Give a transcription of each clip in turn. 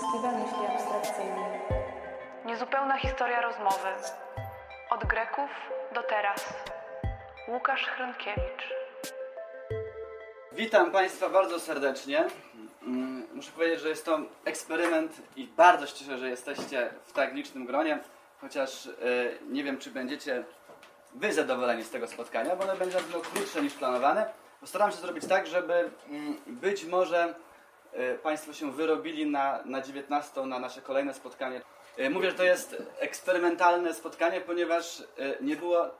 Festiwal Myśli Abstrakcyjnej. Niezupełna historia rozmowy. Od Greków do teraz. Łukasz Hrynkiewicz. Witam Państwa bardzo serdecznie. Mm, Muszę powiedzieć, że jest to eksperyment i bardzo się cieszę, że jesteście w tak licznym gronie, chociaż e, nie wiem, czy będziecie Wy zadowoleni z tego spotkania, bo ono będzie na pewno krótsze niż planowane. Postaram się zrobić tak, żeby mm, być może Państwo się wyrobili na, na 19 na nasze kolejne spotkanie. E, Mówię, że to jest eksperymentalne spotkanie, ponieważ e, nie było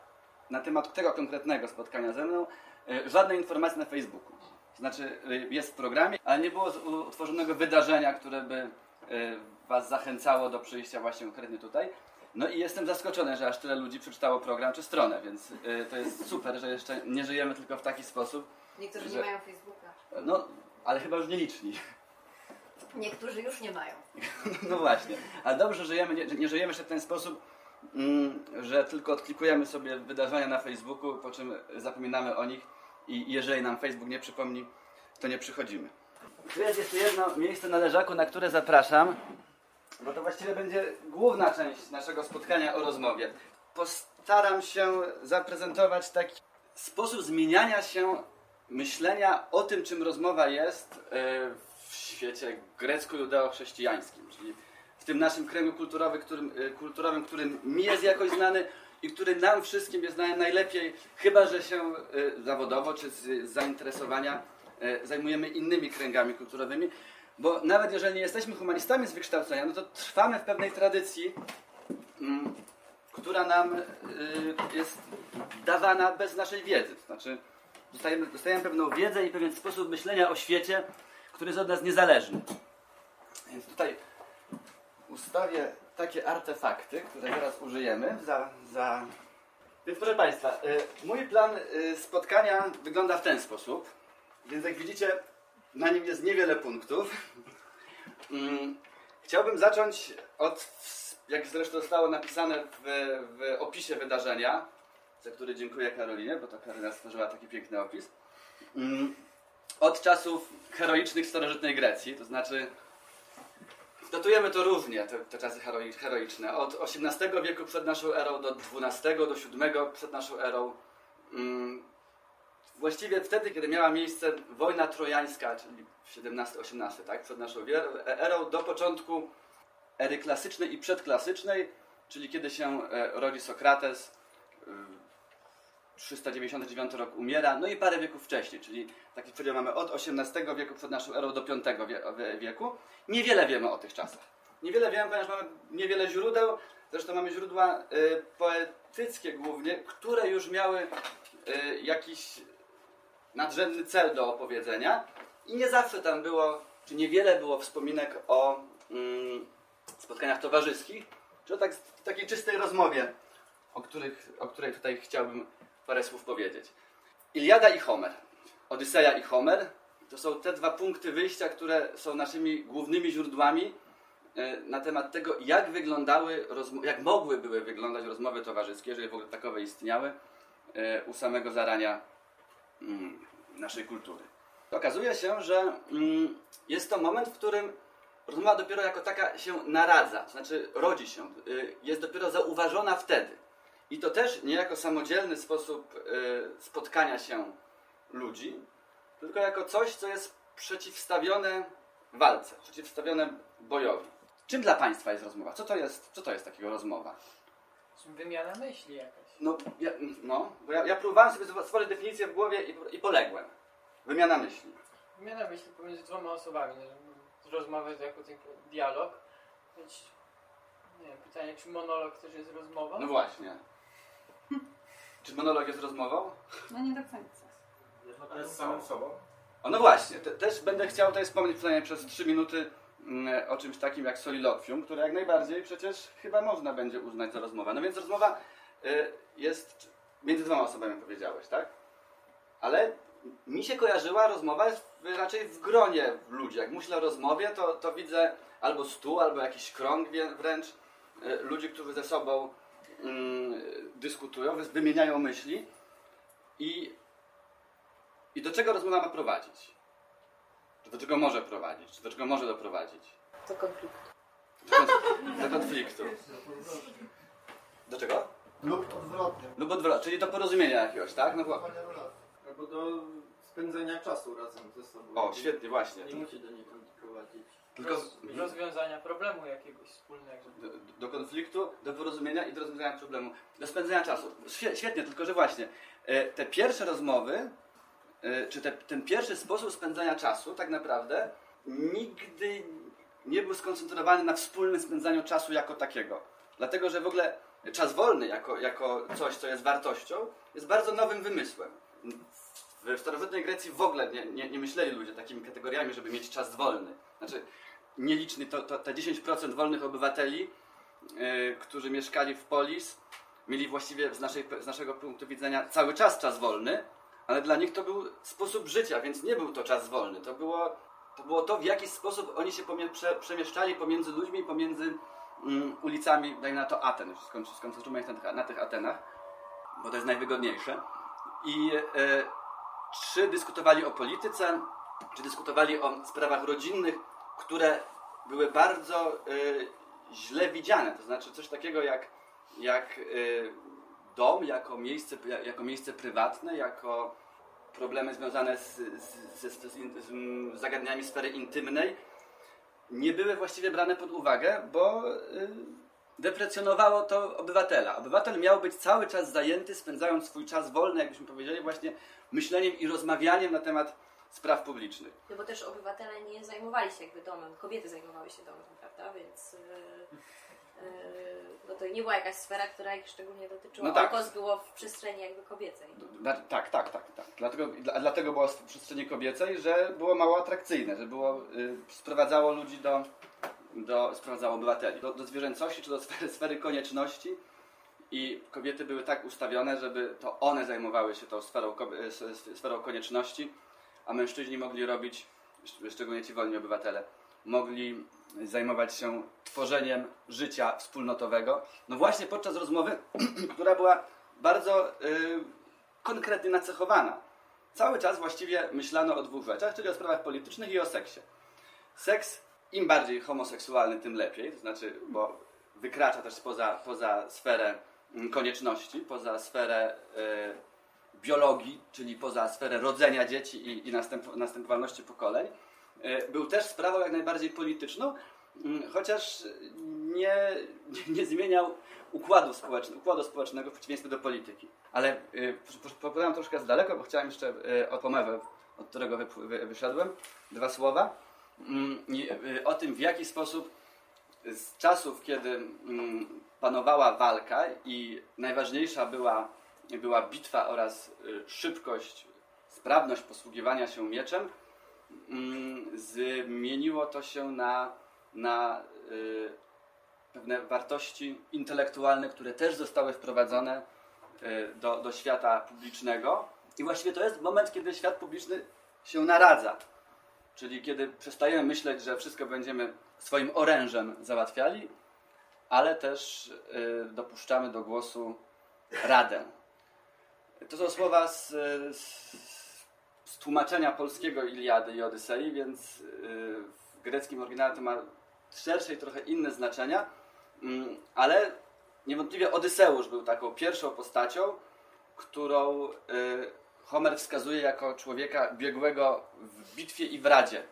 na temat tego konkretnego spotkania ze mną e, żadnej informacji na Facebooku. Znaczy e, jest w programie, ale nie było utworzonego wydarzenia, które by e, Was zachęcało do przyjścia właśnie konkretnie tutaj. No i jestem zaskoczony, że aż tyle ludzi przeczytało program czy stronę, więc e, to jest super, że jeszcze nie żyjemy tylko w taki sposób. Niektórzy Że- nie mają Facebooka. No, ale chyba już nieliczni. Niektórzy już nie mają. No właśnie. Ale dobrze, żyjemy, nie, nie żyjemy jeszcze w ten sposób, mm, że tylko odklikujemy sobie wydarzenia na Facebooku, po czym zapominamy o nich i jeżeli nam Facebook nie przypomni, to nie przychodzimy. Tu jest jeszcze jedno miejsce na leżaku, na które zapraszam, bo to właściwie będzie główna część naszego spotkania o rozmowie. Postaram się zaprezentować taki sposób zmieniania się myślenia o tym, czym rozmowa jest e, w świecie grecko-judeo-chrześcijańskim, czyli w tym naszym kręgu kulturowym, którym, e, kulturowym, którym mi jest jakoś znany i który nam wszystkim jest znany najlepiej, chyba że się e, zawodowo czy z zainteresowania zajmujemy innymi kręgami kulturowymi, bo nawet jeżeli nie jesteśmy humanistami z wykształcenia, no to trwamy w pewnej tradycji, mm, która nam jest dawana bez naszej wiedzy. To znaczy, dostajemy, dostajemy pewną wiedzę i pewien sposób myślenia o świecie, który jest od nas niezależny. Więc tutaj ustawię takie artefakty, które teraz użyjemy za... za... Więc proszę Państwa, y, mój plan y, spotkania wygląda w ten sposób. Więc jak widzicie, na nim jest niewiele punktów. Mm, Chciałbym zacząć od, jak zresztą zostało napisane w, w opisie wydarzenia, za który dziękuję Karolinie, bo to Karolina stworzyła taki piękny opis. Mm, Od czasów heroicznych starożytnej Grecji, to znaczy datujemy to różnie, te, te czasy heroi- heroiczne. Od XVIII wieku przed naszą erą do XII, do VII przed naszą erą. Mm, Właściwie wtedy, kiedy miała miejsce wojna trojańska, czyli XVII-XVIII, tak, przed naszą wier- erą, do początku ery klasycznej i przedklasycznej, czyli kiedy się e, rodzi Sokrates, 399 rok umiera, no i parę wieków wcześniej, czyli taki przedział mamy od XVIII wieku przed naszą erą do V wie- wie- wieku. Niewiele wiemy o tych czasach. Niewiele wiemy, ponieważ mamy niewiele źródeł, zresztą mamy źródła y, poetyckie głównie, które już miały y, jakiś nadrzędny cel do opowiedzenia i nie zawsze tam było, czy niewiele było wspominek o mm, spotkaniach towarzyskich, czy o tak, takiej czystej rozmowie, o, których, o której tutaj chciałbym parę słów powiedzieć. Iliada i Homer, Odyseja i Homer, to są te dwa punkty wyjścia, które są naszymi głównymi źródłami e, na temat tego, jak wyglądały, jak mogły były wyglądać rozmowy towarzyskie, jeżeli w ogóle takowe istniały, e, u samego zarania mm, naszej kultury. Okazuje się, że mm, jest to moment, w którym rozmowa dopiero jako taka się naradza, to znaczy rodzi się, y, jest dopiero zauważona wtedy. I to też nie jako samodzielny sposób y, spotkania się ludzi, tylko jako coś, co jest przeciwstawione walce, przeciwstawione bojowi. Czym dla Państwa jest rozmowa? Co to jest, co to jest takiego rozmowa? Wymiana myśli jakaś. No, ja, no bo ja, ja próbowałem sobie stworzyć definicję w głowie i, i poległem. Wymiana myśli. Wymiana myśli pomiędzy dwoma osobami. no, Rozmowa to jako dialog. Więc, nie wiem, pytanie, czy monolog też jest rozmową? No właśnie. Czy monolog jest rozmową? No nie do końca. Ale z samym sobą? O, no właśnie, te, też będę chciał tutaj wspomnieć przynajmniej przez 3 minuty mm, o czymś takim jak solilokwium, które jak najbardziej przecież chyba można będzie uznać za rozmowę. No więc rozmowa y, jest między dwoma osobami, powiedziałeś, tak? Ale mi się kojarzyła rozmowa raczej w gronie ludzi. Jak myślę o rozmowie, to, to widzę albo stół, albo jakiś krąg wręcz y, ludzi, którzy ze sobą mm, dyskutują, wy- wymieniają myśli i I do czego rozmowa ma prowadzić? Czy do czego może prowadzić? Czy do czego może doprowadzić? Do konfliktu. Do, do konfliktu. Do czego? Lub odwrotnie. Lub odwrotnie, czyli do porozumienia jakiegoś, tak? No bo... Albo do spędzenia czasu razem ze sobą. O, świetnie, właśnie. Nie musi do niego prowadzić. Tylko Roz, rozwiązania problemu jakiegoś wspólnego. do, do konfliktu, do porozumienia i do rozwiązania problemu, do spędzenia czasu. Świe- Świetnie, tylko że właśnie e, te pierwsze rozmowy, e, czy te, ten pierwszy sposób spędzania czasu tak naprawdę nigdy nie był skoncentrowany na wspólnym spędzaniu czasu jako takiego. Dlatego, że w ogóle czas wolny jako, jako coś, co jest wartością, jest bardzo nowym wymysłem. W starożytnej Grecji w ogóle nie, nie, nie myśleli ludzie takimi kategoriami, żeby mieć czas wolny. Znaczy, nieliczny to, to te 10% wolnych obywateli, yy, którzy mieszkali w polis, mieli właściwie z, naszej, z naszego punktu widzenia cały czas czas wolny, ale dla nich to był sposób życia, więc nie był to czas wolny. To było to, było to w jaki sposób oni się pomie, prze, przemieszczali pomiędzy ludźmi, pomiędzy mm, ulicami, dajmy na to Aten, skon- skoncentrujmy się na, na tych Atenach, bo to jest najwygodniejsze. I e, czy dyskutowali o polityce, czy dyskutowali o sprawach rodzinnych, które były bardzo e, źle widziane. To znaczy coś takiego jak, jak e, dom jako miejsce, jako miejsce prywatne, jako problemy związane z, z, z, z zagadnieniami sfery intymnej nie były właściwie brane pod uwagę, bo y, deprecjonowało to obywatela. Obywatel miał być cały czas zajęty, spędzając swój czas wolny, jakbyśmy powiedzieli, właśnie myśleniem i rozmawianiem na temat spraw publicznych. No bo też obywatele nie zajmowali się jakby domem, kobiety zajmowały się domem, prawda? Więc yy, yy, no to nie była jakaś sfera, która ich szczególnie dotyczyła. No tak. Było w przestrzeni jakby kobiecej. Dla, tak, tak, tak, tak. Dlatego, dla, dlatego było w przestrzeni kobiecej, że było mało atrakcyjne, że było, y, sprowadzało ludzi do, do sprowadzało obywateli do, do zwierzęcości czy do sfery, sfery konieczności i kobiety były tak ustawione, żeby to one zajmowały się tą sferą, s- sferą konieczności, a mężczyźni mogli robić, szcz- szczególnie ci wolni obywatele, mogli zajmować się tworzeniem życia wspólnotowego. No właśnie podczas rozmowy, która była bardzo y, konkretnie nacechowana. Cały czas właściwie myślano o dwóch rzeczach, czyli o sprawach politycznych i o seksie. Seks im bardziej homoseksualny, tym lepiej, to znaczy, bo wykracza też poza, poza sferę mm, konieczności, poza sferę y, biologii, czyli poza sferę rodzenia dzieci i, i następ, następowalności pokoleń. Y, był też sprawą jak najbardziej polityczną, mm, chociaż nie, nie zmieniał układu, społeczny, układu społecznego w przeciwieństwie do polityki. Ale y, popłynąłem troszkę z daleko, bo chciałem jeszcze y, o Pomewę, od którego wypł- wy, wyszedłem, dwa słowa. Mm, y, o tym, w jaki sposób z czasów, kiedy mm, panowała walka i najważniejsza była, była bitwa oraz y, szybkość, sprawność posługiwania się mieczem, mm, zmieniło to się na, na y, pewne wartości intelektualne, które też zostały wprowadzone do, do świata publicznego. I właściwie to jest moment, kiedy świat publiczny się naradza. Czyli kiedy przestajemy myśleć, że wszystko będziemy swoim orężem załatwiali, ale też y, dopuszczamy do głosu Radę. To są słowa z, z, z tłumaczenia polskiego Iliady i Odysei, więc y, w greckim oryginale to ma szersze i trochę inne znaczenia, mm, ale niewątpliwie Odyseusz był taką pierwszą postacią, którą y, Homer wskazuje jako człowieka biegłego w bitwie i w radzie.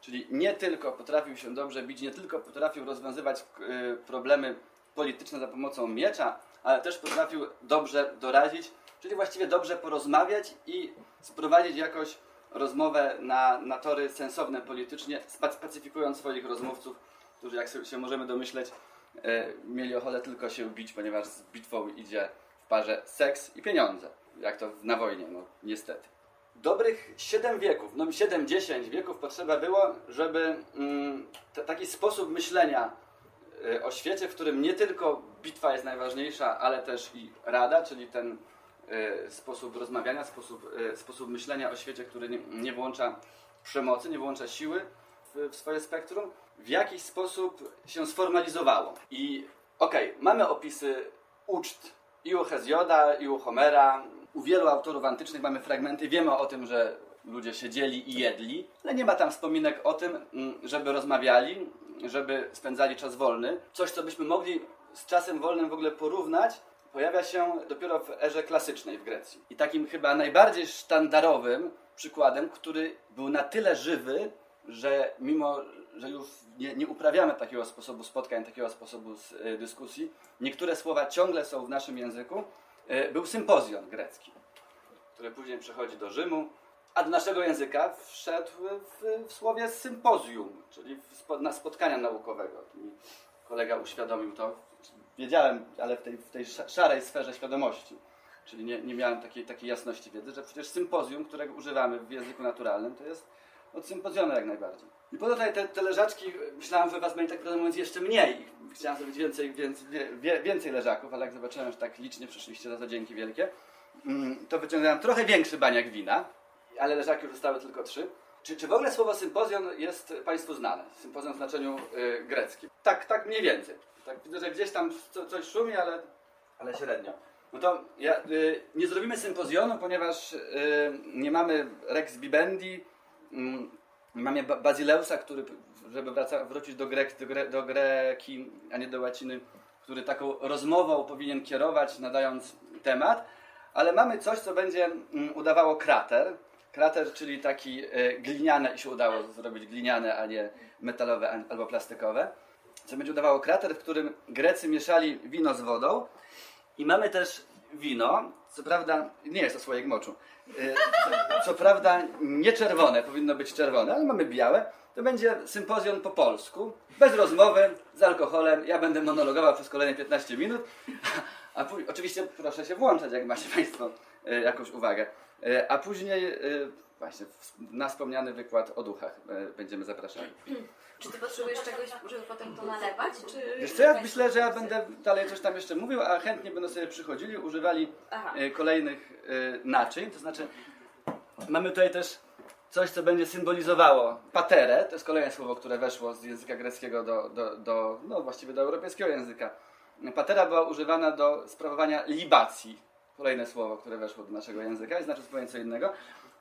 Czyli nie tylko potrafił się dobrze bić, nie tylko potrafił rozwiązywać y, problemy polityczne za pomocą miecza, ale też potrafił dobrze doradzić, czyli właściwie dobrze porozmawiać i sprowadzić jakoś rozmowę na, na tory sensowne politycznie, spa- spacyfikując swoich rozmówców, którzy, jak się możemy domyśleć, y, mieli ochotę tylko się bić, ponieważ z bitwą idzie w parze seks i pieniądze, jak to na wojnie, no niestety dobrych 7 wieków, no 7-10 wieków potrzeba było, żeby mm, taki sposób myślenia y, o świecie, w którym nie tylko bitwa jest najważniejsza, ale też i rada, czyli ten y, sposób rozmawiania, sposób, y, sposób myślenia o świecie, który nie, nie włącza przemocy, nie włącza siły w, w swoje spektrum, w jakiś sposób się sformalizowało. I okej, mamy opisy uczt i u Hezjoda, i u Homera, u wielu autorów antycznych mamy fragmenty, wiemy o tym, że ludzie siedzieli i jedli, ale nie ma tam wspominek o tym, mm, żeby rozmawiali, żeby spędzali czas wolny. Coś, co byśmy mogli z czasem wolnym w ogóle porównać, pojawia się dopiero w erze klasycznej w Grecji. I takim chyba najbardziej sztandarowym przykładem, który był na tyle żywy, że mimo, że już nie, nie uprawiamy takiego sposobu spotkań, takiego sposobu y, dyskusji, niektóre słowa ciągle są w naszym języku, był sympozjon grecki, który później przechodzi do Rzymu, a do naszego języka wszedł w, w słowie sympozjum, czyli na spotkania naukowego. Kolega uświadomił to. Wiedziałem, ale w tej, w tej sz- szarej sferze świadomości. Czyli nie, nie miałem takiej, takiej jasności wiedzy, że przecież sympozjum, którego używamy w języku naturalnym, to jest od sympozjonu jak najbardziej. I po tutaj te, te leżaczki, myślałem, że was będzie tak prawdę mówiąc jeszcze mniej. Chciałem zrobić więcej, więcej, więcej leżaków, ale jak zobaczyłem, że tak licznie przyszliście, za to dzięki wielkie, mm, to wyciągnąłem trochę większy baniak wina, ale leżaki już zostały tylko trzy. Czy, czy w ogóle słowo sympozjon jest Państwu znane? Sympozjon w znaczeniu y, greckim. Tak, tak mniej więcej. Tak widzę, że gdzieś tam co, coś szumi, ale, ale średnio. No to ja, y, nie zrobimy sympozjonu, ponieważ y, nie mamy Rex Bibendi, mamy Ba- Bazileusa, który, żeby wraca, wrócić do, grek, do, gre, do greki, a nie do łaciny, który taką rozmową powinien kierować, nadając temat, ale mamy coś, co będzie mm, udawało krater. Krater, czyli taki e, gliniane, i się udało zrobić gliniane, a nie metalowe albo plastikowe. Co będzie udawało krater, w którym Grecy mieszali wino z wodą. I mamy też wino, co prawda nie jest to słoik moczu. E, Co, co prawda nie czerwone, powinno być czerwone, ale mamy białe. To będzie sympozjon po polsku, bez rozmowy, z alkoholem. Ja będę monologował przez kolejne 15 minut. A oczywiście proszę się włączać, jak macie Państwo e, jakąś uwagę. E, a później właśnie na wspomniany wykład o duchach będziemy zapraszali. Czy ty potrzebujesz czegoś, żeby potem to nalewać? Czy... Wiesz co, ja myślę, że ja będę dalej coś tam jeszcze mówił, a chętnie będą sobie przychodzili, używali Aha. e, kolejnych e, naczyń. To znaczy, mamy tutaj też coś, co będzie symbolizowało paterę. To jest kolejne słowo, które weszło z języka greckiego do, do, do no właściwie do europejskiego języka. Patera była używana do sprawowania libacji. Kolejne słowo, które weszło do naszego języka i znaczy zupełnie co innego.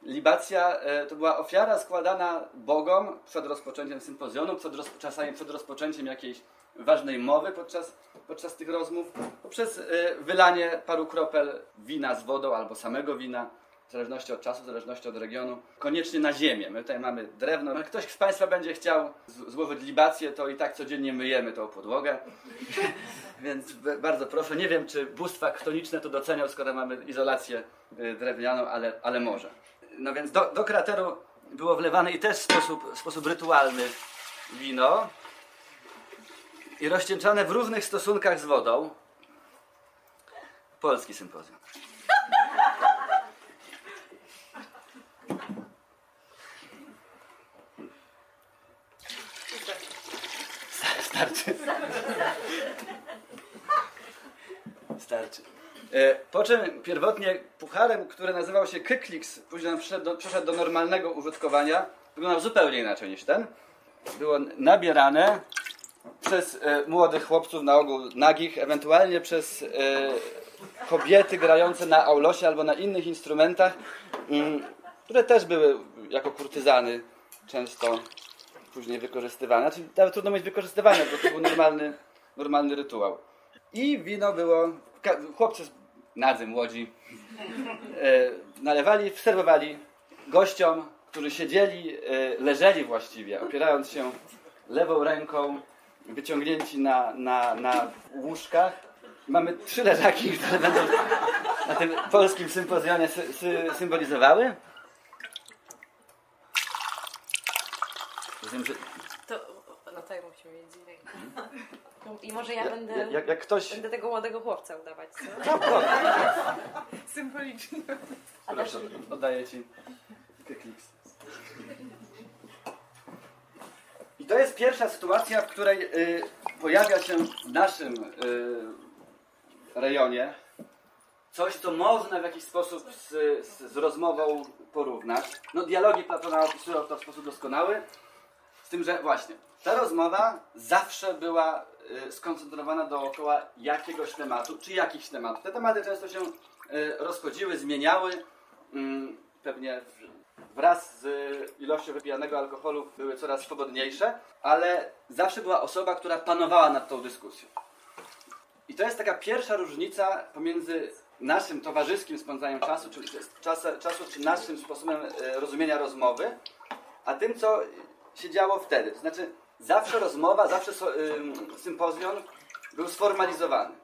Libacja e, to była ofiara składana bogom przed rozpoczęciem sympozjonu, przed czasami przed rozpoczęciem jakiejś ważnej mowy podczas, podczas tych rozmów, poprzez e, wylanie paru kropel wina z wodą albo samego wina, w zależności od czasu, w zależności od regionu, koniecznie na ziemię. My tutaj mamy drewno. Jak ktoś z Państwa będzie chciał złożyć libację, to i tak codziennie myjemy tą podłogę. Więc bardzo proszę, nie wiem czy bóstwa chtoniczne to docenią, skoro mamy izolację y, drewnianą, ale, ale może. No więc do, do krateru było wlewane i też w sposób, w sposób rytualny wino i rozcieńczane w różnych stosunkach z wodą. Polski sympozjon. Starczy. Starczy. E, Po czym pierwotnie pucharem, który nazywał się Kyklix, później do, przeszedł do normalnego użytkowania, wyglądał zupełnie inaczej niż ten. Było nabierane przez e, młodych chłopców na ogół nagich, ewentualnie przez e, kobiety grające na aulosie albo na innych instrumentach, mm, które też były jako kurtyzany często później wykorzystywane. Znaczy, nawet trudno mieć wykorzystywane, bo to był normalny, normalny rytuał. I wino było, chłopcy z- nadzy młodzi e, nalewali, serwowali gościom, którzy siedzieli, e, leżeli właściwie, opierając się lewą ręką, wyciągnięci na, na, na łóżkach. Mamy trzy leżaki, które będą na tym polskim sympozjonie sy, sy, symbolizowały. Rozumiem, że No tak musimy mieć z innej. I może ja będę, jak, jak, ktoś... będę tego młodego chłopca udawać, co? No, Symbolicznie. proszę, oddaję Ci kliks. I to jest pierwsza sytuacja, w której y, pojawia się w naszym y, rejonie coś, co można w jakiś sposób z, z, z rozmową porównać. No, dialogi Platona opisują to w sposób doskonały, z tym, że właśnie ta rozmowa zawsze była y, skoncentrowana dookoła jakiegoś tematu, czy jakichś tematów. Te tematy często się y, rozchodziły, zmieniały. Mm, pewnie wraz z ilością wypijanego alkoholu były coraz swobodniejsze, ale zawsze była osoba, która panowała nad tą dyskusją. I to jest taka pierwsza różnica pomiędzy naszym towarzyskim spędzaniem czasu, czy czasu, czasu czy naszym sposobem rozumienia rozmowy, a tym, co się działo wtedy. Znaczy, zawsze rozmowa, zawsze so, ym, sympozjon był sformalizowany.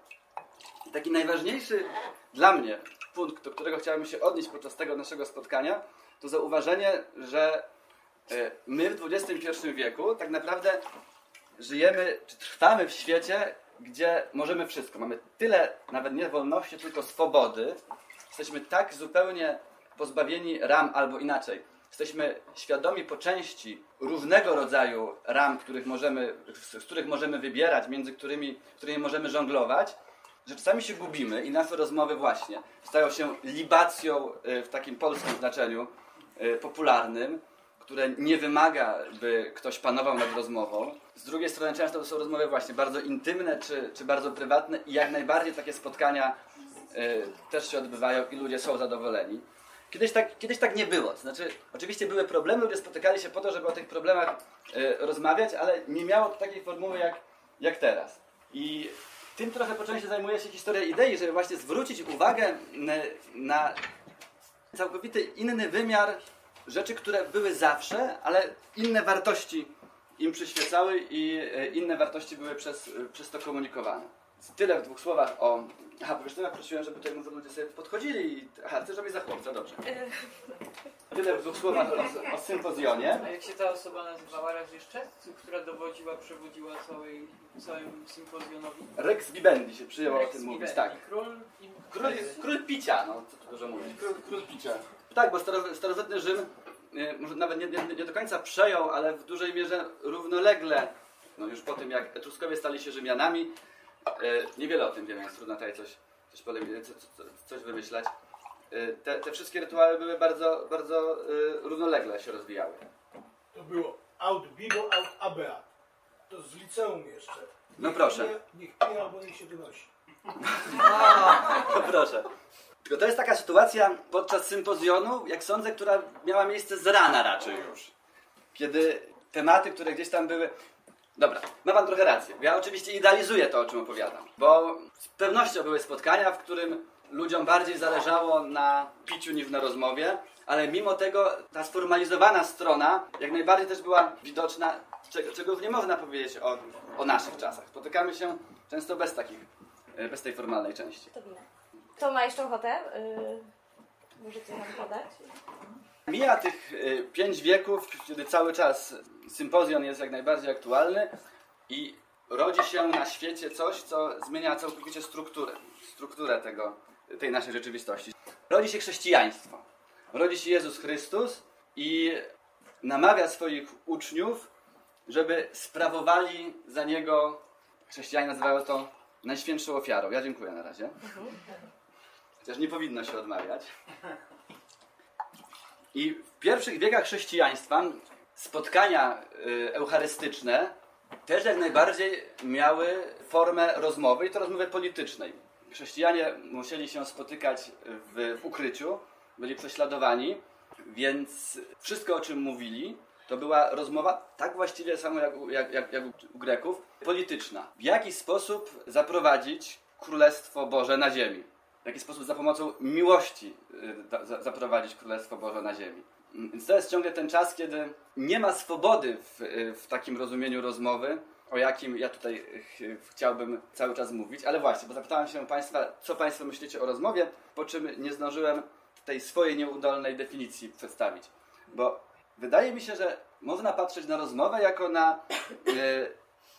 I taki najważniejszy dla mnie punkt, do którego chciałem się odnieść podczas tego naszego spotkania, to zauważenie, że e, my w XXI wieku tak naprawdę żyjemy, czy trwamy w świecie, gdzie możemy wszystko. Mamy tyle, nawet nie wolności, tylko swobody. Jesteśmy tak zupełnie pozbawieni ram, albo inaczej. Jesteśmy świadomi po części różnego rodzaju ram, których możemy, z których możemy wybierać, między którymi, którymi możemy żonglować, że czasami się gubimy i nasze rozmowy właśnie stają się libacją y, w takim polskim znaczeniu y, popularnym, które nie wymaga, by ktoś panował nad rozmową. Z drugiej strony często to są rozmowy właśnie bardzo intymne czy, czy bardzo prywatne i jak najbardziej takie spotkania y, też się odbywają i ludzie są zadowoleni. Kiedyś tak, kiedyś tak nie było. Znaczy, oczywiście były problemy, ludzie spotykali się po to, żeby o tych problemach y, rozmawiać, ale nie miało to takiej formuły jak, jak teraz. I tym trochę po części zajmuje się historia idei, żeby właśnie zwrócić uwagę na, na całkowity inny wymiar rzeczy, które były zawsze, ale inne wartości im przyświecały i e, inne wartości były przez, przez to komunikowane. Tyle w dwóch słowach o... Aha, bo wiesz, to ja prosiłem, żeby tutaj może ludzie sobie podchodzili i... Aha, chcesz robić za chłopca, dobrze. Tyle w dwóch słowach o, o sympozjonie. A jak się ta osoba nazywała raz jeszcze? Która dowodziła, przewodziła całej, całym sympozjonowi? Rex Bibendi się przyjęło o tym mówić, tak. Król i... Król, król picia, no co tu dużo mówić. Król, król picia. Tak, bo starożytny Rzym e, może nawet nie, nie, nie do końca przejął, ale w dużej mierze równolegle, no już po tym jak Etruskowie stali się Rzymianami, e, niewiele o tym wiemy, jest trudno tutaj coś, coś, co, coś wymyślać. E, te, te wszystkie rytuały były bardzo, bardzo e, równolegle się rozwijały. To było aut bibo, aut abeat. To z liceum jeszcze. No proszę. Pije, niech pije albo niech się wynosi. No proszę. Tylko to jest taka sytuacja podczas sympozjonu, jak sądzę, która miała miejsce z rana raczej już. Kiedy tematy, które gdzieś tam były... Dobra, ma pan trochę rację. Ja oczywiście idealizuję to, o czym opowiadam. Bo z pewnością były spotkania, w którym ludziom bardziej zależało na piciu niż na rozmowie, ale mimo tego ta sformalizowana strona jak najbardziej też była widoczna, czego, czego nie można powiedzieć o, o naszych czasach. Spotykamy się często bez takich, e, bez tej formalnej części. To winę. Kto ma jeszcze ochotę? Yy, możecie nam podać? Mija tych y, pięć wieków, kiedy cały czas sympozjon jest jak najbardziej aktualny i rodzi się na świecie coś, co zmienia całkowicie strukturę, strukturę tego, tej naszej rzeczywistości. Rodzi się chrześcijaństwo. Rodzi się Jezus Chrystus i namawia swoich uczniów, żeby sprawowali za Niego, chrześcijanie nazywają to najświętszą ofiarą. Ja dziękuję na razie. Chociaż nie powinno się odmawiać. I w pierwszych wiekach chrześcijaństwa spotkania y, eucharystyczne też jak najbardziej miały formę rozmowy i to rozmowy politycznej. Chrześcijanie musieli się spotykać w, ukryciu, byli prześladowani, więc wszystko o czym mówili to była rozmowa tak właściwie samo jak, jak, jak, jak u Greków, polityczna. W jaki sposób zaprowadzić Królestwo Boże na ziemi? W jaki sposób za pomocą miłości y, zaprowadzić Królestwo Boże na ziemi. Więc to jest ciągle ten czas, kiedy nie ma swobody w, y, w takim rozumieniu rozmowy, o jakim ja tutaj ch- chciałbym cały czas mówić. Ale właśnie, bo zapytałem się Państwa, co Państwo myślicie o rozmowie, po czym nie zdążyłem tej swojej nieudolnej definicji przedstawić. Bo wydaje mi się, że można patrzeć na rozmowę jako na y,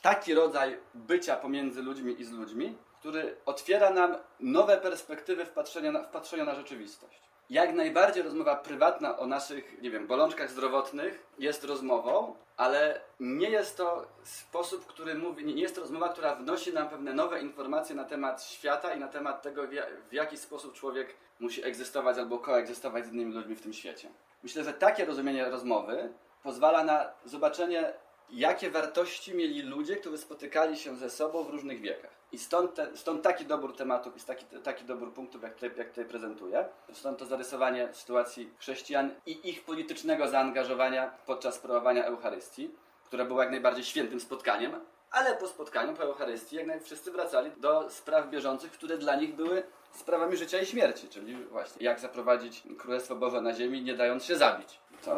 taki rodzaj bycia pomiędzy ludźmi i z ludźmi, który otwiera nam nowe perspektywy w patrzeniu na, w patrzeniu na rzeczywistość. Jak najbardziej rozmowa prywatna o naszych, nie wiem, bolączkach zdrowotnych jest rozmową, ale nie jest to sposób, który mówi, nie jest to rozmowa, która wnosi nam pewne nowe informacje na temat świata i na temat tego, w jaki sposób człowiek musi egzystować albo koegzystować z innymi ludźmi w tym świecie. Myślę, że takie rozumienie rozmowy pozwala na zobaczenie jakie wartości mieli ludzie, którzy spotykali się ze sobą w różnych wiekach. I stąd, te, stąd taki dobór tematów i taki, taki dobór punktów, jak tutaj, jak tutaj prezentuję. Stąd to zarysowanie sytuacji chrześcijan i ich politycznego zaangażowania podczas sprawowania Eucharystii, które było jak najbardziej świętym spotkaniem, ale po spotkaniu, po Eucharystii, jak naj- wszyscy wracali do spraw bieżących, które dla nich były sprawami życia i śmierci, czyli właśnie jak zaprowadzić Królestwo Boże na ziemi, nie dając się zabić. To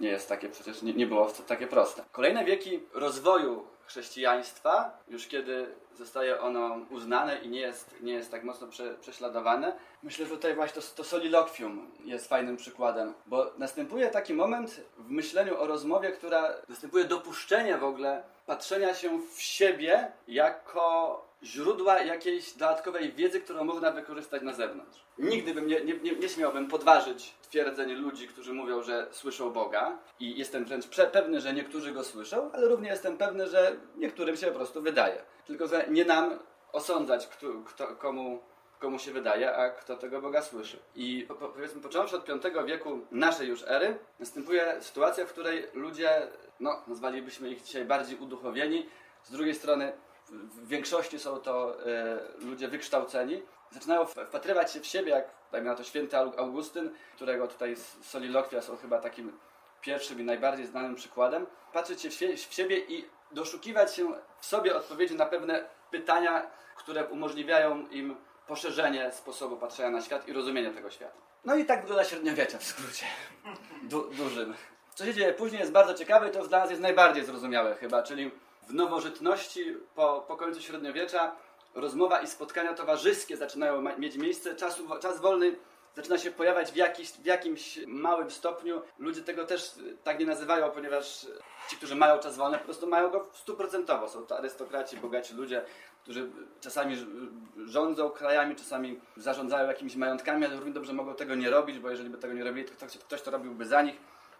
nie jest takie, przecież nie, nie było takie proste. Kolejne wieki rozwoju chrześcijaństwa, już kiedy zostaje ono uznane i nie jest, nie jest tak mocno prze, prześladowane, myślę, że tutaj właśnie to, to solilokwium jest fajnym przykładem, bo następuje taki moment w myśleniu o rozmowie, która następuje dopuszczenie w ogóle patrzenia się w siebie jako źródła jakiejś dodatkowej wiedzy, którą można wykorzystać na zewnątrz. Nigdy bym nie, nie, nie, nie śmiałbym podważyć twierdzeń ludzi, którzy mówią, że słyszą Boga i jestem wręcz pewny, że niektórzy go słyszą, ale równie jestem pewny, że niektórym się po prostu wydaje. Tylko, że nie nam osądzać, kto, kto, komu, komu się wydaje, a kto tego Boga słyszy. I po, powiedzmy, począwszy od V wieku naszej już ery, następuje sytuacja, w której ludzie, no, nazwalibyśmy ich dzisiaj bardziej uduchowieni, z drugiej strony w większości są to e, ludzie wykształceni, zaczynają wpatrywać się w siebie, jak na to święty Au- Augustyn, którego tutaj solilokwia są chyba takim pierwszym i najbardziej znanym przykładem, patrzeć się w siebie i doszukiwać się w sobie odpowiedzi na pewne pytania, które umożliwiają im poszerzenie sposobu patrzenia na świat i rozumienia tego świata. No i tak wygląda średniowiecze w skrócie. Du, dużym. Co się dzieje później jest bardzo ciekawe i to dla nas jest najbardziej zrozumiałe chyba, czyli w nowożytności po, po końcu średniowiecza rozmowa i spotkania towarzyskie zaczynają mieć miejsce, Czasu, czas wolny zaczyna się pojawiać w, jakiś, w jakimś małym stopniu. Ludzie tego też y, tak nie nazywają, ponieważ y, ci, którzy mają czas wolny, po prostu mają go stuprocentowo. Są to arystokraci, bogaci ludzie, którzy czasami ż- rządzą krajami, czasami zarządzają jakimiś majątkami, ale równie dobrze mogą tego nie robić, bo jeżeli by tego nie robili, to ktoś, ktoś to robiłby za nich.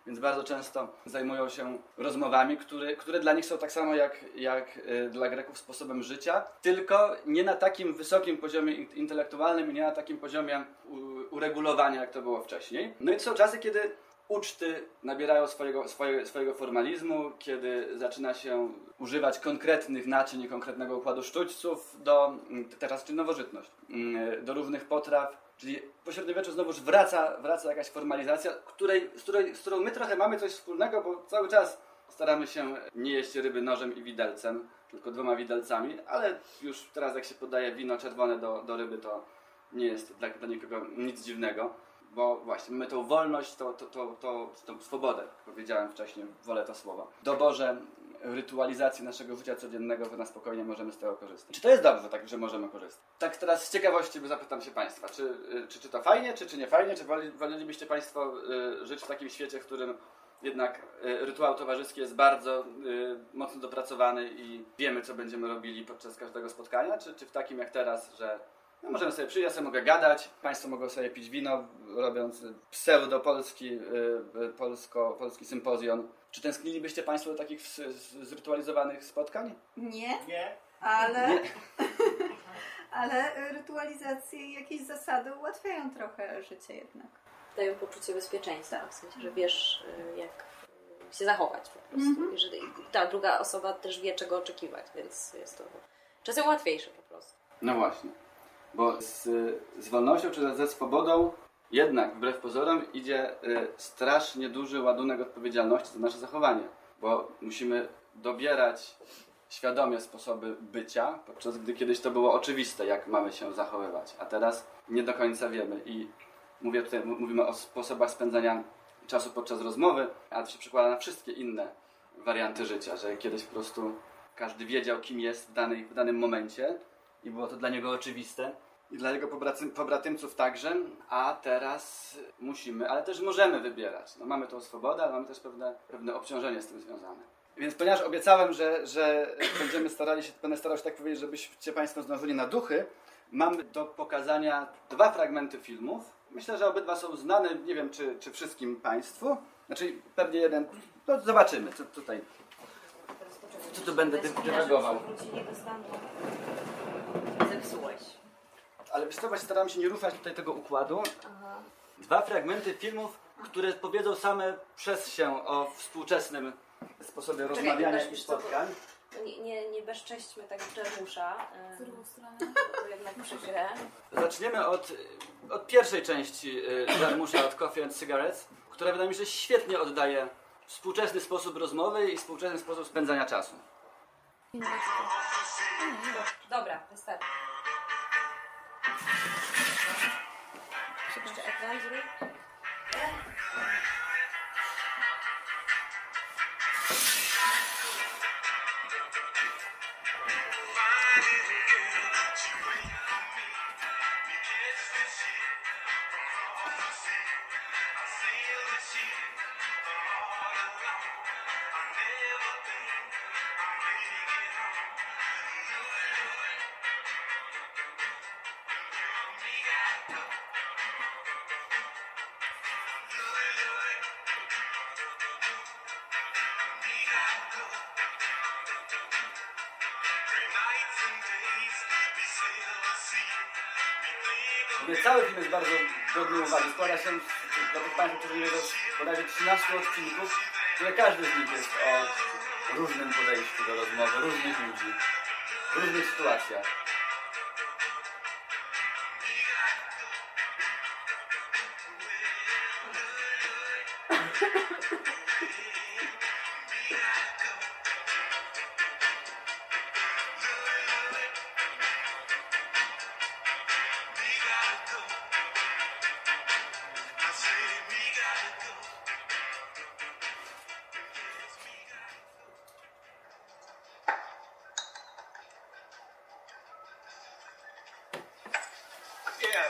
Więc bardzo często zajmują się rozmowami, które, które dla nich są tak samo jak, jak y, dla Greków sposobem życia, tylko nie na takim wysokim poziomie in- intelektualnym i nie na takim poziomie uregulowania, jak to było wcześniej. No i to są czasy, kiedy uczty nabierają swojego, swoje, swojego formalizmu, kiedy zaczyna się używać konkretnych naczyń i konkretnego układu sztućców do, teraz czy nowożytność, mm, do różnych potraw, Czyli po średniowieczu znowuż wraca, wraca jakaś formalizacja, której, z, której, z którą my trochę mamy coś wspólnego, bo cały czas staramy się nie jeść ryby nożem i widelcem, tylko dwoma widelcami, ale już teraz jak się podaje wino czerwone do, do ryby, to nie jest dla, dla nikogo nic dziwnego, bo właśnie mamy tą wolność, tą, tą, tą, tą, swobodę, powiedziałem wcześniej, wolę to słowo. W doborze rytualizacji naszego życia codziennego, to na spokojnie możemy z tego korzystać. Czy to jest dobrze, tak, że możemy korzystać? Tak teraz z ciekawości zapytam się Państwa, czy, y, czy, czy to fajnie, czy, czy nie fajnie, czy wolelibyście Państwo y, żyć w takim świecie, w którym jednak y, rytuał towarzyski jest bardzo mocno dopracowany i wiemy, co będziemy robili podczas każdego spotkania, czy, czy w takim jak teraz, że no, możemy sobie przyjść, ja sobie mogę gadać, Państwo mogą sobie pić wino, robiąc pseudo-polski polsko, polski sympozjon. Czy tęsknilibyście Państwo do takich zrytualizowanych spotkań? Nie, Nie? ale, Nie. ale rytualizacje i jakieś zasady ułatwiają trochę życie jednak. Dają poczucie bezpieczeństwa, w sensie, że wiesz y, jak y, się zachować po prostu. I że ta druga osoba też wie czego oczekiwać, więc jest to czasem łatwiejsze po prostu. No właśnie. Bo z, z wolnością czy ze swobodą jednak wbrew pozorom idzie y, strasznie duży ładunek odpowiedzialności za nasze zachowanie. Bo musimy dobierać świadomie sposoby bycia, podczas gdy kiedyś to było oczywiste, jak mamy się zachowywać, a teraz nie do końca wiemy. I mówię tutaj, mówimy o sposobach spędzania czasu podczas rozmowy, a to się przekłada na wszystkie inne warianty życia, że kiedyś po prostu każdy wiedział, kim jest w, danej, w danym momencie i było to dla niego oczywiste. I dla jego pobraty- pobratymców także, a teraz musimy, ale też możemy wybierać. No, mamy tą swobodę, ale mamy też pewne, pewne obciążenie z tym związane. Więc ponieważ obiecałem, że, że będziemy starali się, będę starał się tak powiedzieć, żebyście Państwo zdążyli na duchy, mamy do pokazania dwa fragmenty filmów. Myślę, że obydwa są znane, nie wiem czy, czy wszystkim Państwu. Znaczy pewnie jeden, no zobaczymy, co tutaj, co tu będę dy- dywagował. Wrócili do stanu. Zepsułeś. Ale wiesz co, właśnie staram się nie ruszać tutaj tego układu. Aha. Dwa fragmenty filmów, które powiedzą same przez się o współczesnym sposobie Czekaj, rozmawiania i spotkań. Nie, nie, nie bezcześćmy tak Jarmusza. Z drugą stronę. To jednak przykre. Zaczniemy od, od pierwszej części y, Jarmusza, od Coffee and Cigarettes, która wydaje mi się świetnie oddaje współczesny sposób rozmowy i współczesny sposób spędzania czasu. Dobra, wystarczy. Jeszcze ekran zrób. Mówię, Cały film jest bardzo godny uwagi. Składa się, dla tych Państwa, którzy nie wiedzą, bodajże 13 odcinków, które każdy z nich jest o różnym podejściu do rozmowy, różnych ludzi, różnych sytuacjach.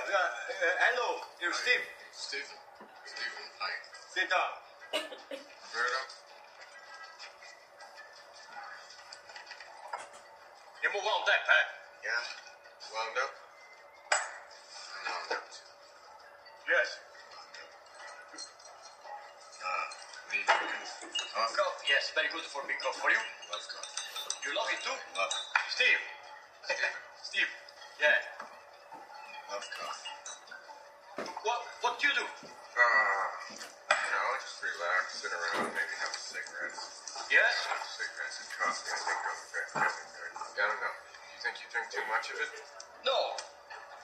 Uh, uh, hello, you're Steve. Stephen. Stephen, hi. Sit down. Roberto? You move on that, huh? Yeah? Wound up? I'm wound up too. Yes. Ah, you? Coffee? Coffee, yes, very good for big coffee. For you? Love coffee. You love it too? Love it. Steve. Steve. Yeah. Love. What What do you do? Ah, you know, just relax, sit around, maybe have a cigarette. Yes. Cigarettes and coffee, I think go very, very. I don't know. Do you think you drink too much of it? No.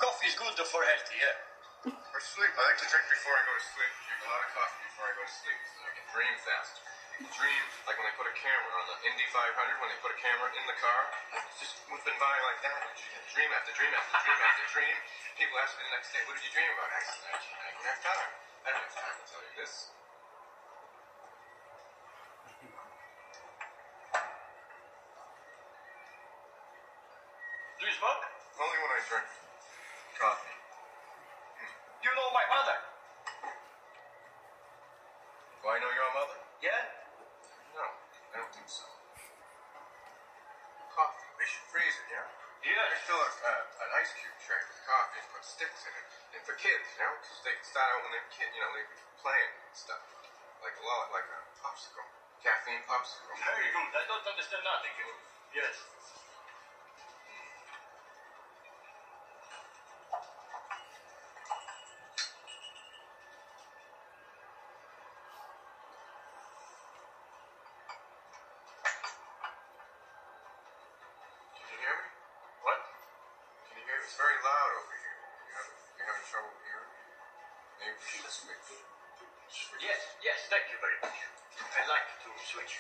Coffee is good for healthy, yeah. For sleep, I like to drink before I go to sleep. Drink a lot of coffee before I go to sleep so I can dream faster. Dream like when they put a camera on the Indy 500, when they put a camera in the car, it's just moving by like that. Dream after dream after dream after dream. People ask me the next day, what did you dream about? I said, I don't have time. I don't have time to tell you this. Do you smoke? Only when I drink coffee. You know my mother? Do I know your mother? Yeah. No, I don't think so. Coffee. We should freeze it, yeah? Yeah. They fill a, uh, an ice cube tray with coffee and put sticks in it. And for kids, you know, because they start out when they're kid, you know, they playing stuff. Like a lot, like a popsicle. Caffeine popsicle. Very good. I don't understand nothing. Yes. Switch.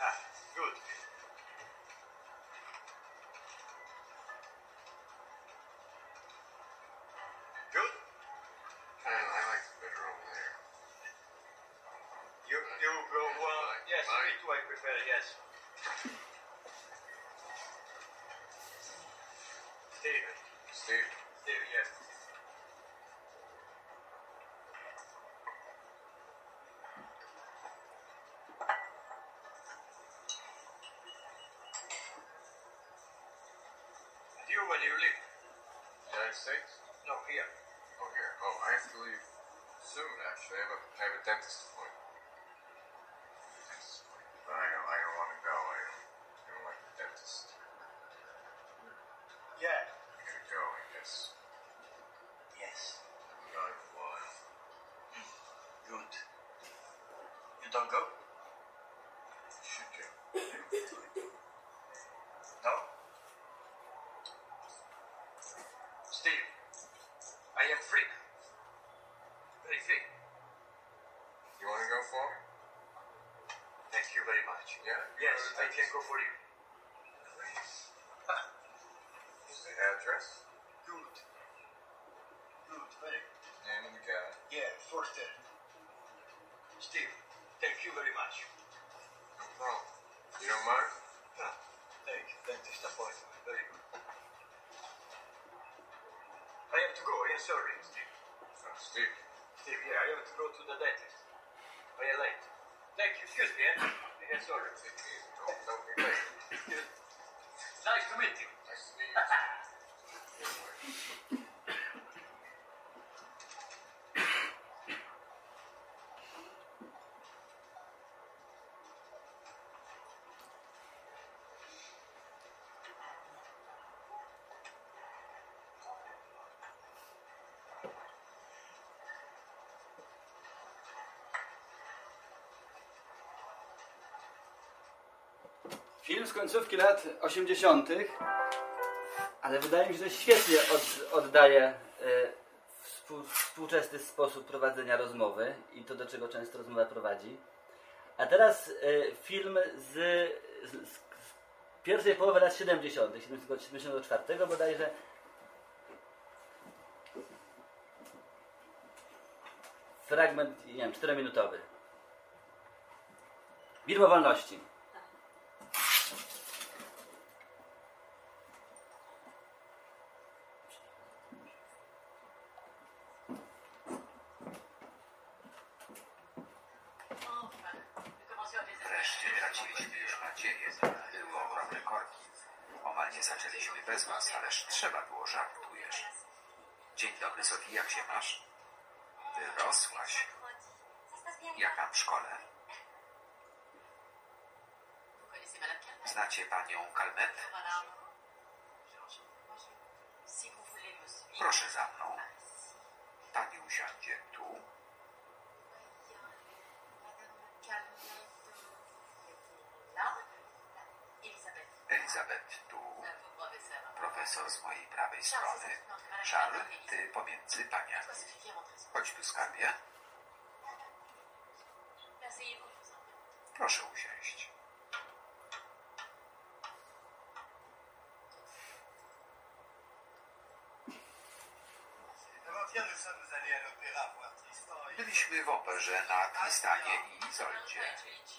Ah, good. Good. I like it better over there. You you go. Uh, yes. Me too. I prefer. Yes. David. Steve, You when you leave? United States? No, here. Oh, here. Oh, I have to leave soon, actually. I have a, I have a dentist appointment. Dentist appointment. But I don't, I don't want to go. I don't, I don't like the dentist. Yeah. I gotta go, I guess. Yes. I've been gone for a while. Good. Don't go? Should go. No? Steve, I am free. Very free. You want to go for me? Thank you very much. Yeah? Yes, I can go for you. What's the address? Good. Good, very good. Name of the guy. Yeah, Forster. Steve, thank you very much. No problem. You don't mind? No, thank you. Dentist appointment. Very good. I have to go. I am sorry, Steve. Oh, Steve. Steve, yeah, I have to go to the dentist. I am late. Thank you. Excuse me, eh? Am sorry. Don't, don't be late. Nice to meet you. Nice to meet you. Film z końcówki lat 80., ale wydaje mi się, że świetnie od, oddaje e, współ, współczesny sposób prowadzenia rozmowy i to, do czego często rozmowa prowadzi. A teraz e, film z, z, z pierwszej połowy lat 70., 74 bodajże. Fragment, nie wiem, 4-minutowy. Widmo wolności. Wreszcie traciliśmy już nadzieję. Były ogromne korki. Omal nie zaczęliśmy bez was, ależ trzeba było, żartujesz. Dzień dobry, Sofii, jak się masz? Wyrosłaś. Jak tam w szkole? Znacie panią Calmet? Proszę za mną. Pani usiądzie tu. Elizabeth tu. Profesor z mojej prawej strony. Charles, ty pomiędzy paniami. Chodź tu, skarbie. Proszę usiąść. Byliśmy w operze na Tristanie i Izoldzie.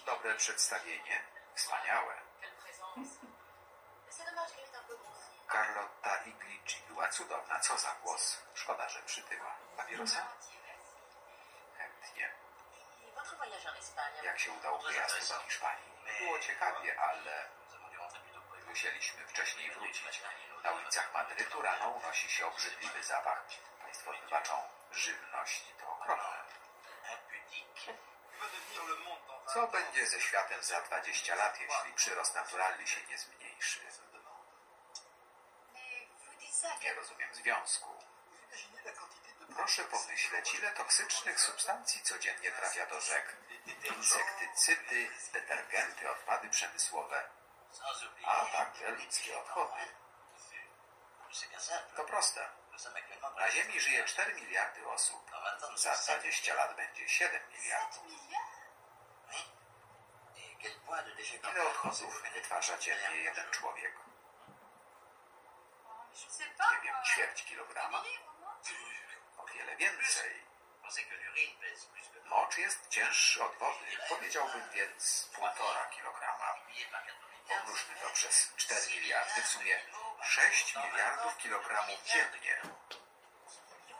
Dobre przedstawienie. Wspaniałe. Cudowna. Co za głos. Szkoda, że przytyła. Papierosa? Chętnie. Jak się udał wyjazd do Hiszpanii? Było ciekawie, ale musieliśmy wcześniej wrócić. Na ulicach Madrytu rano unosi się obrzydliwy zapach. Państwo wybaczą. Żywność to okropne. Co będzie ze światem za 20 lat, jeśli przyrost naturalny się nie zmniejszy? Nie rozumiem związku. Proszę pomyśleć, ile toksycznych substancji codziennie trafia do rzek. Insektycydy, detergenty, odpady przemysłowe, a także ludzkie odchody. To proste. Na Ziemi żyje 4 miliardy osób. Za 20 lat będzie 7 miliardów. Ile odchodów wytwarza dziennie jeden człowiek? Nie wiem, ćwierć kilograma? O wiele więcej. Mocz jest cięższy od wody. Powiedziałbym więc półtora kilograma. Pomnóżmy to przez 4 miliardy, w sumie 6 miliardów kilogramów dziennie.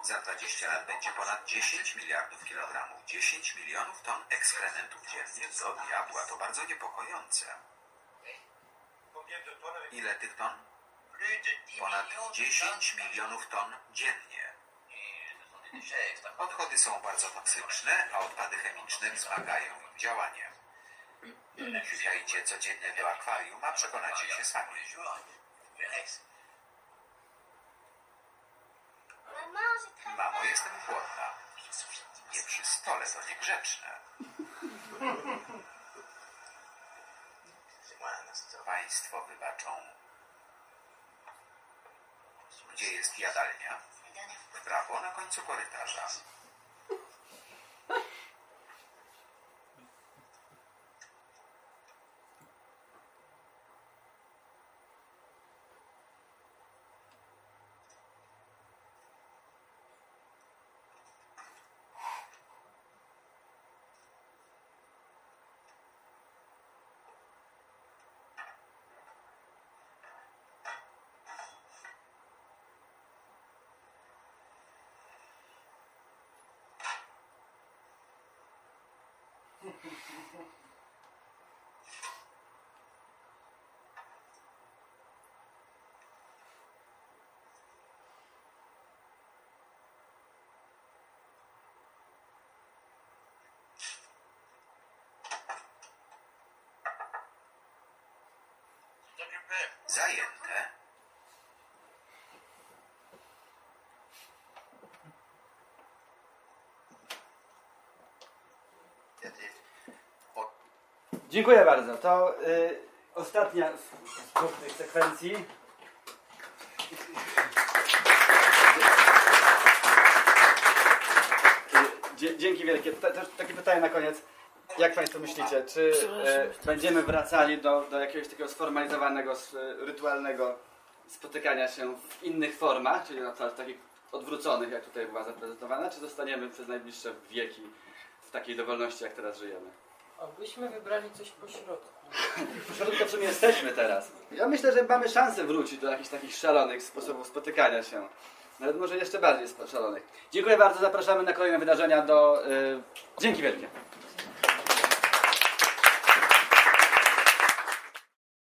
Za 20 lat będzie ponad 10 miliardów kilogramów. 10 milionów ton ekskrementów dziennie. Do diabła, to bardzo niepokojące. Ile tych ton? Ponad 10 milionów ton dziennie. Odchody są bardzo toksyczne, a odpady chemiczne wzmagają ich działanie. Wsiajcie codziennie do akwarium, a przekonacie się sami. Mamo, jestem głodna. Nie przy stole, to niegrzeczne. Państwo wybaczą. Gdzie jest jadalnia? W prawo na końcu korytarza. Zajęte. Dziękuję bardzo. To y, ostatnia z, z sekwencji. Y, Dzięki wielkie. Też takie pytanie na koniec. Jak Państwo myślicie, czy e, będziemy wracali do, do jakiegoś takiego sformalizowanego, s- rytualnego spotykania się w innych formach, czyli na przykład takich odwróconych, jak tutaj była zaprezentowana, czy zostaniemy przez najbliższe wieki w takiej dowolności, jak teraz żyjemy? Abyśmy wybrali coś po środku. Pośrodku w sumie jesteśmy teraz. Ja myślę, że mamy szansę wrócić do jakichś takich szalonych sposobów spotykania się. Nawet może jeszcze bardziej szalonych. Dziękuję bardzo, zapraszamy na kolejne wydarzenia do... y, Dzięki wielkie.